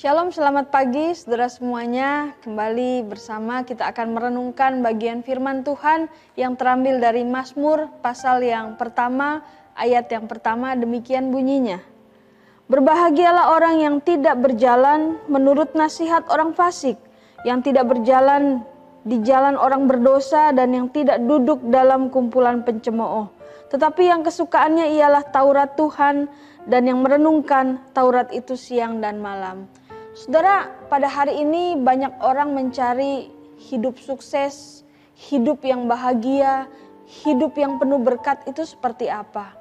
Shalom, selamat pagi saudara semuanya. Kembali bersama kita akan merenungkan bagian firman Tuhan yang terambil dari Mazmur pasal yang pertama, ayat yang pertama demikian bunyinya. Berbahagialah orang yang tidak berjalan menurut nasihat orang fasik, yang tidak berjalan di jalan orang berdosa dan yang tidak duduk dalam kumpulan pencemooh. Tetapi yang kesukaannya ialah Taurat Tuhan dan yang merenungkan Taurat itu siang dan malam. Saudara, pada hari ini banyak orang mencari hidup sukses, hidup yang bahagia, hidup yang penuh berkat itu seperti apa.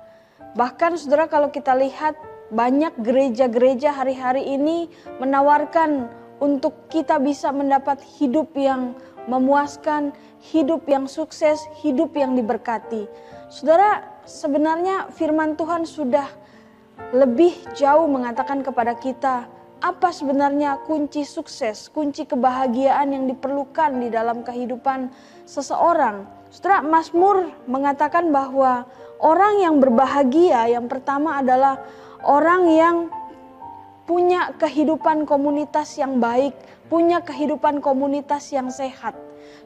Bahkan saudara kalau kita lihat banyak gereja-gereja hari-hari ini menawarkan untuk kita bisa mendapat hidup yang memuaskan, hidup yang sukses, hidup yang diberkati. Saudara, sebenarnya firman Tuhan sudah lebih jauh mengatakan kepada kita apa sebenarnya kunci sukses, kunci kebahagiaan yang diperlukan di dalam kehidupan seseorang. Setelah Mazmur mengatakan bahwa orang yang berbahagia yang pertama adalah orang yang punya kehidupan komunitas yang baik, punya kehidupan komunitas yang sehat.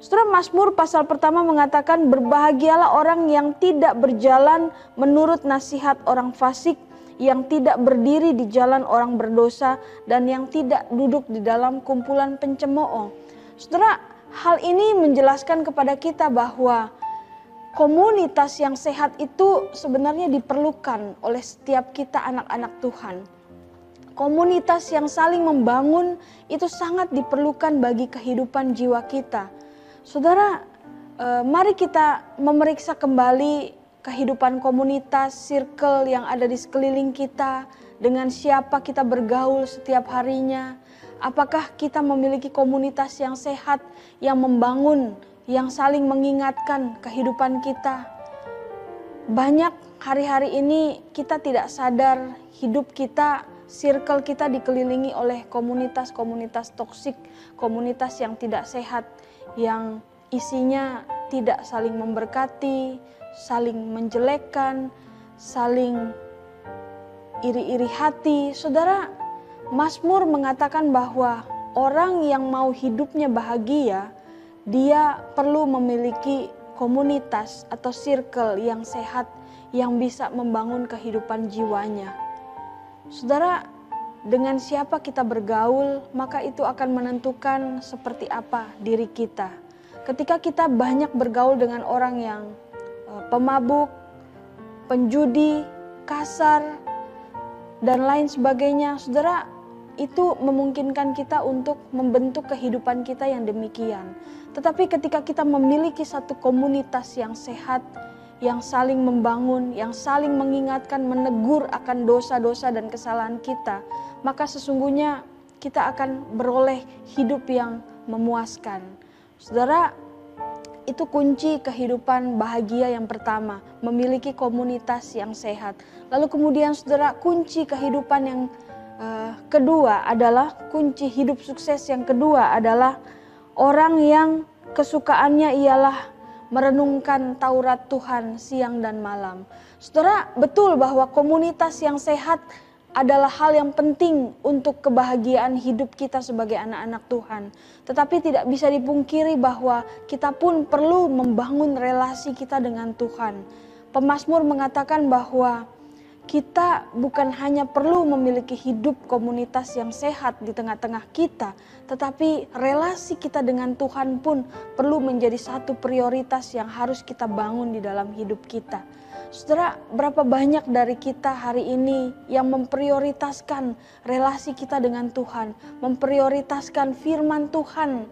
Setelah Mazmur pasal pertama mengatakan berbahagialah orang yang tidak berjalan menurut nasihat orang fasik, yang tidak berdiri di jalan orang berdosa dan yang tidak duduk di dalam kumpulan pencemooh. Saudara, hal ini menjelaskan kepada kita bahwa komunitas yang sehat itu sebenarnya diperlukan oleh setiap kita anak-anak Tuhan. Komunitas yang saling membangun itu sangat diperlukan bagi kehidupan jiwa kita. Saudara, eh, mari kita memeriksa kembali kehidupan komunitas, circle yang ada di sekeliling kita, dengan siapa kita bergaul setiap harinya. Apakah kita memiliki komunitas yang sehat, yang membangun, yang saling mengingatkan kehidupan kita? Banyak hari-hari ini kita tidak sadar hidup kita, circle kita dikelilingi oleh komunitas-komunitas toksik, komunitas yang tidak sehat, yang isinya tidak saling memberkati, saling menjelekkan, saling iri-iri hati. Saudara, Mazmur mengatakan bahwa orang yang mau hidupnya bahagia, dia perlu memiliki komunitas atau circle yang sehat yang bisa membangun kehidupan jiwanya. Saudara, dengan siapa kita bergaul, maka itu akan menentukan seperti apa diri kita. Ketika kita banyak bergaul dengan orang yang Eh, pemabuk, penjudi, kasar, dan lain sebagainya. Saudara, itu memungkinkan kita untuk membentuk kehidupan kita yang demikian. Tetapi ketika kita memiliki satu komunitas yang sehat, yang saling membangun, yang saling mengingatkan, menegur akan dosa-dosa dan kesalahan kita, maka sesungguhnya kita akan beroleh hidup yang memuaskan. Saudara, itu kunci kehidupan bahagia yang pertama, memiliki komunitas yang sehat. Lalu kemudian saudara, kunci kehidupan yang uh, kedua adalah kunci hidup sukses yang kedua adalah orang yang kesukaannya ialah merenungkan Taurat Tuhan siang dan malam. Saudara, betul bahwa komunitas yang sehat adalah hal yang penting untuk kebahagiaan hidup kita sebagai anak-anak Tuhan. Tetapi tidak bisa dipungkiri bahwa kita pun perlu membangun relasi kita dengan Tuhan. Pemasmur mengatakan bahwa kita bukan hanya perlu memiliki hidup komunitas yang sehat di tengah-tengah kita, tetapi relasi kita dengan Tuhan pun perlu menjadi satu prioritas yang harus kita bangun di dalam hidup kita. Saudara, berapa banyak dari kita hari ini yang memprioritaskan relasi kita dengan Tuhan, memprioritaskan firman Tuhan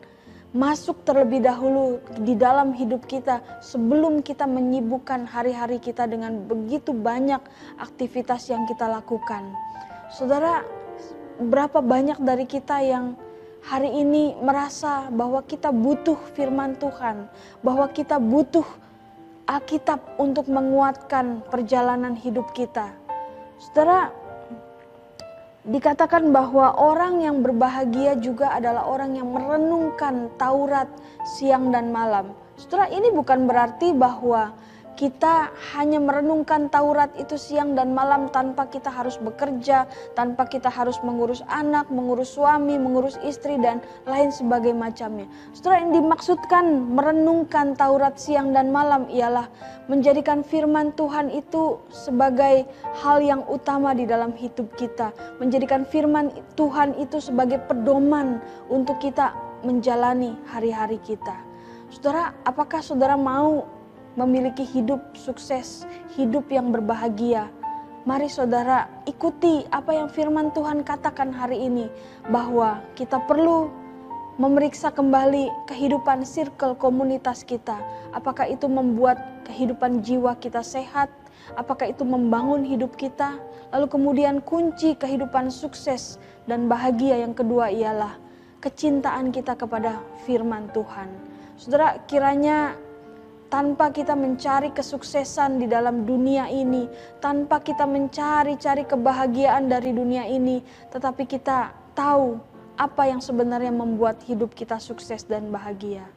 masuk terlebih dahulu di dalam hidup kita sebelum kita menyibukkan hari-hari kita dengan begitu banyak aktivitas yang kita lakukan. Saudara, berapa banyak dari kita yang hari ini merasa bahwa kita butuh firman Tuhan, bahwa kita butuh Alkitab untuk menguatkan perjalanan hidup kita. Saudara, dikatakan bahwa orang yang berbahagia juga adalah orang yang merenungkan Taurat siang dan malam. Saudara, ini bukan berarti bahwa kita hanya merenungkan Taurat itu siang dan malam tanpa kita harus bekerja, tanpa kita harus mengurus anak, mengurus suami, mengurus istri dan lain sebagai macamnya. Setelah yang dimaksudkan merenungkan Taurat siang dan malam ialah menjadikan firman Tuhan itu sebagai hal yang utama di dalam hidup kita, menjadikan firman Tuhan itu sebagai pedoman untuk kita menjalani hari-hari kita. Saudara, apakah saudara mau memiliki hidup sukses, hidup yang berbahagia. Mari saudara ikuti apa yang firman Tuhan katakan hari ini bahwa kita perlu memeriksa kembali kehidupan circle komunitas kita. Apakah itu membuat kehidupan jiwa kita sehat? Apakah itu membangun hidup kita? Lalu kemudian kunci kehidupan sukses dan bahagia yang kedua ialah kecintaan kita kepada firman Tuhan. Saudara, kiranya tanpa kita mencari kesuksesan di dalam dunia ini, tanpa kita mencari-cari kebahagiaan dari dunia ini, tetapi kita tahu apa yang sebenarnya membuat hidup kita sukses dan bahagia.